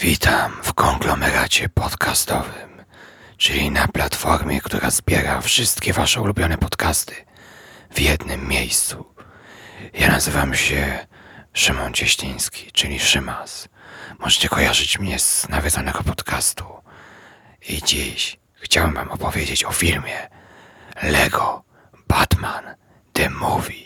Witam w konglomeracie podcastowym, czyli na platformie, która zbiera wszystkie wasze ulubione podcasty w jednym miejscu. Ja nazywam się Szymon Cieśliński, czyli Szymas. Możecie kojarzyć mnie z nawiedzonego podcastu. I dziś chciałem wam opowiedzieć o filmie Lego Batman The Movie.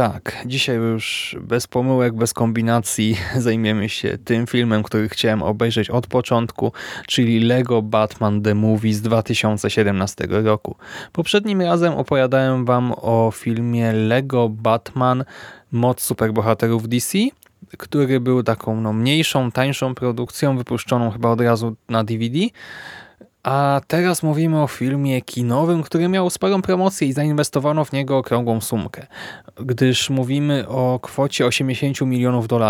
Tak, dzisiaj już bez pomyłek, bez kombinacji zajmiemy się tym filmem, który chciałem obejrzeć od początku, czyli Lego Batman The Movie z 2017 roku. Poprzednim razem opowiadałem wam o filmie Lego Batman Moc superbohaterów DC, który był taką no, mniejszą, tańszą produkcją, wypuszczoną chyba od razu na DVD. A teraz mówimy o filmie kinowym, który miał sporą promocję i zainwestowano w niego okrągłą sumkę, gdyż mówimy o kwocie 80 milionów dolarów.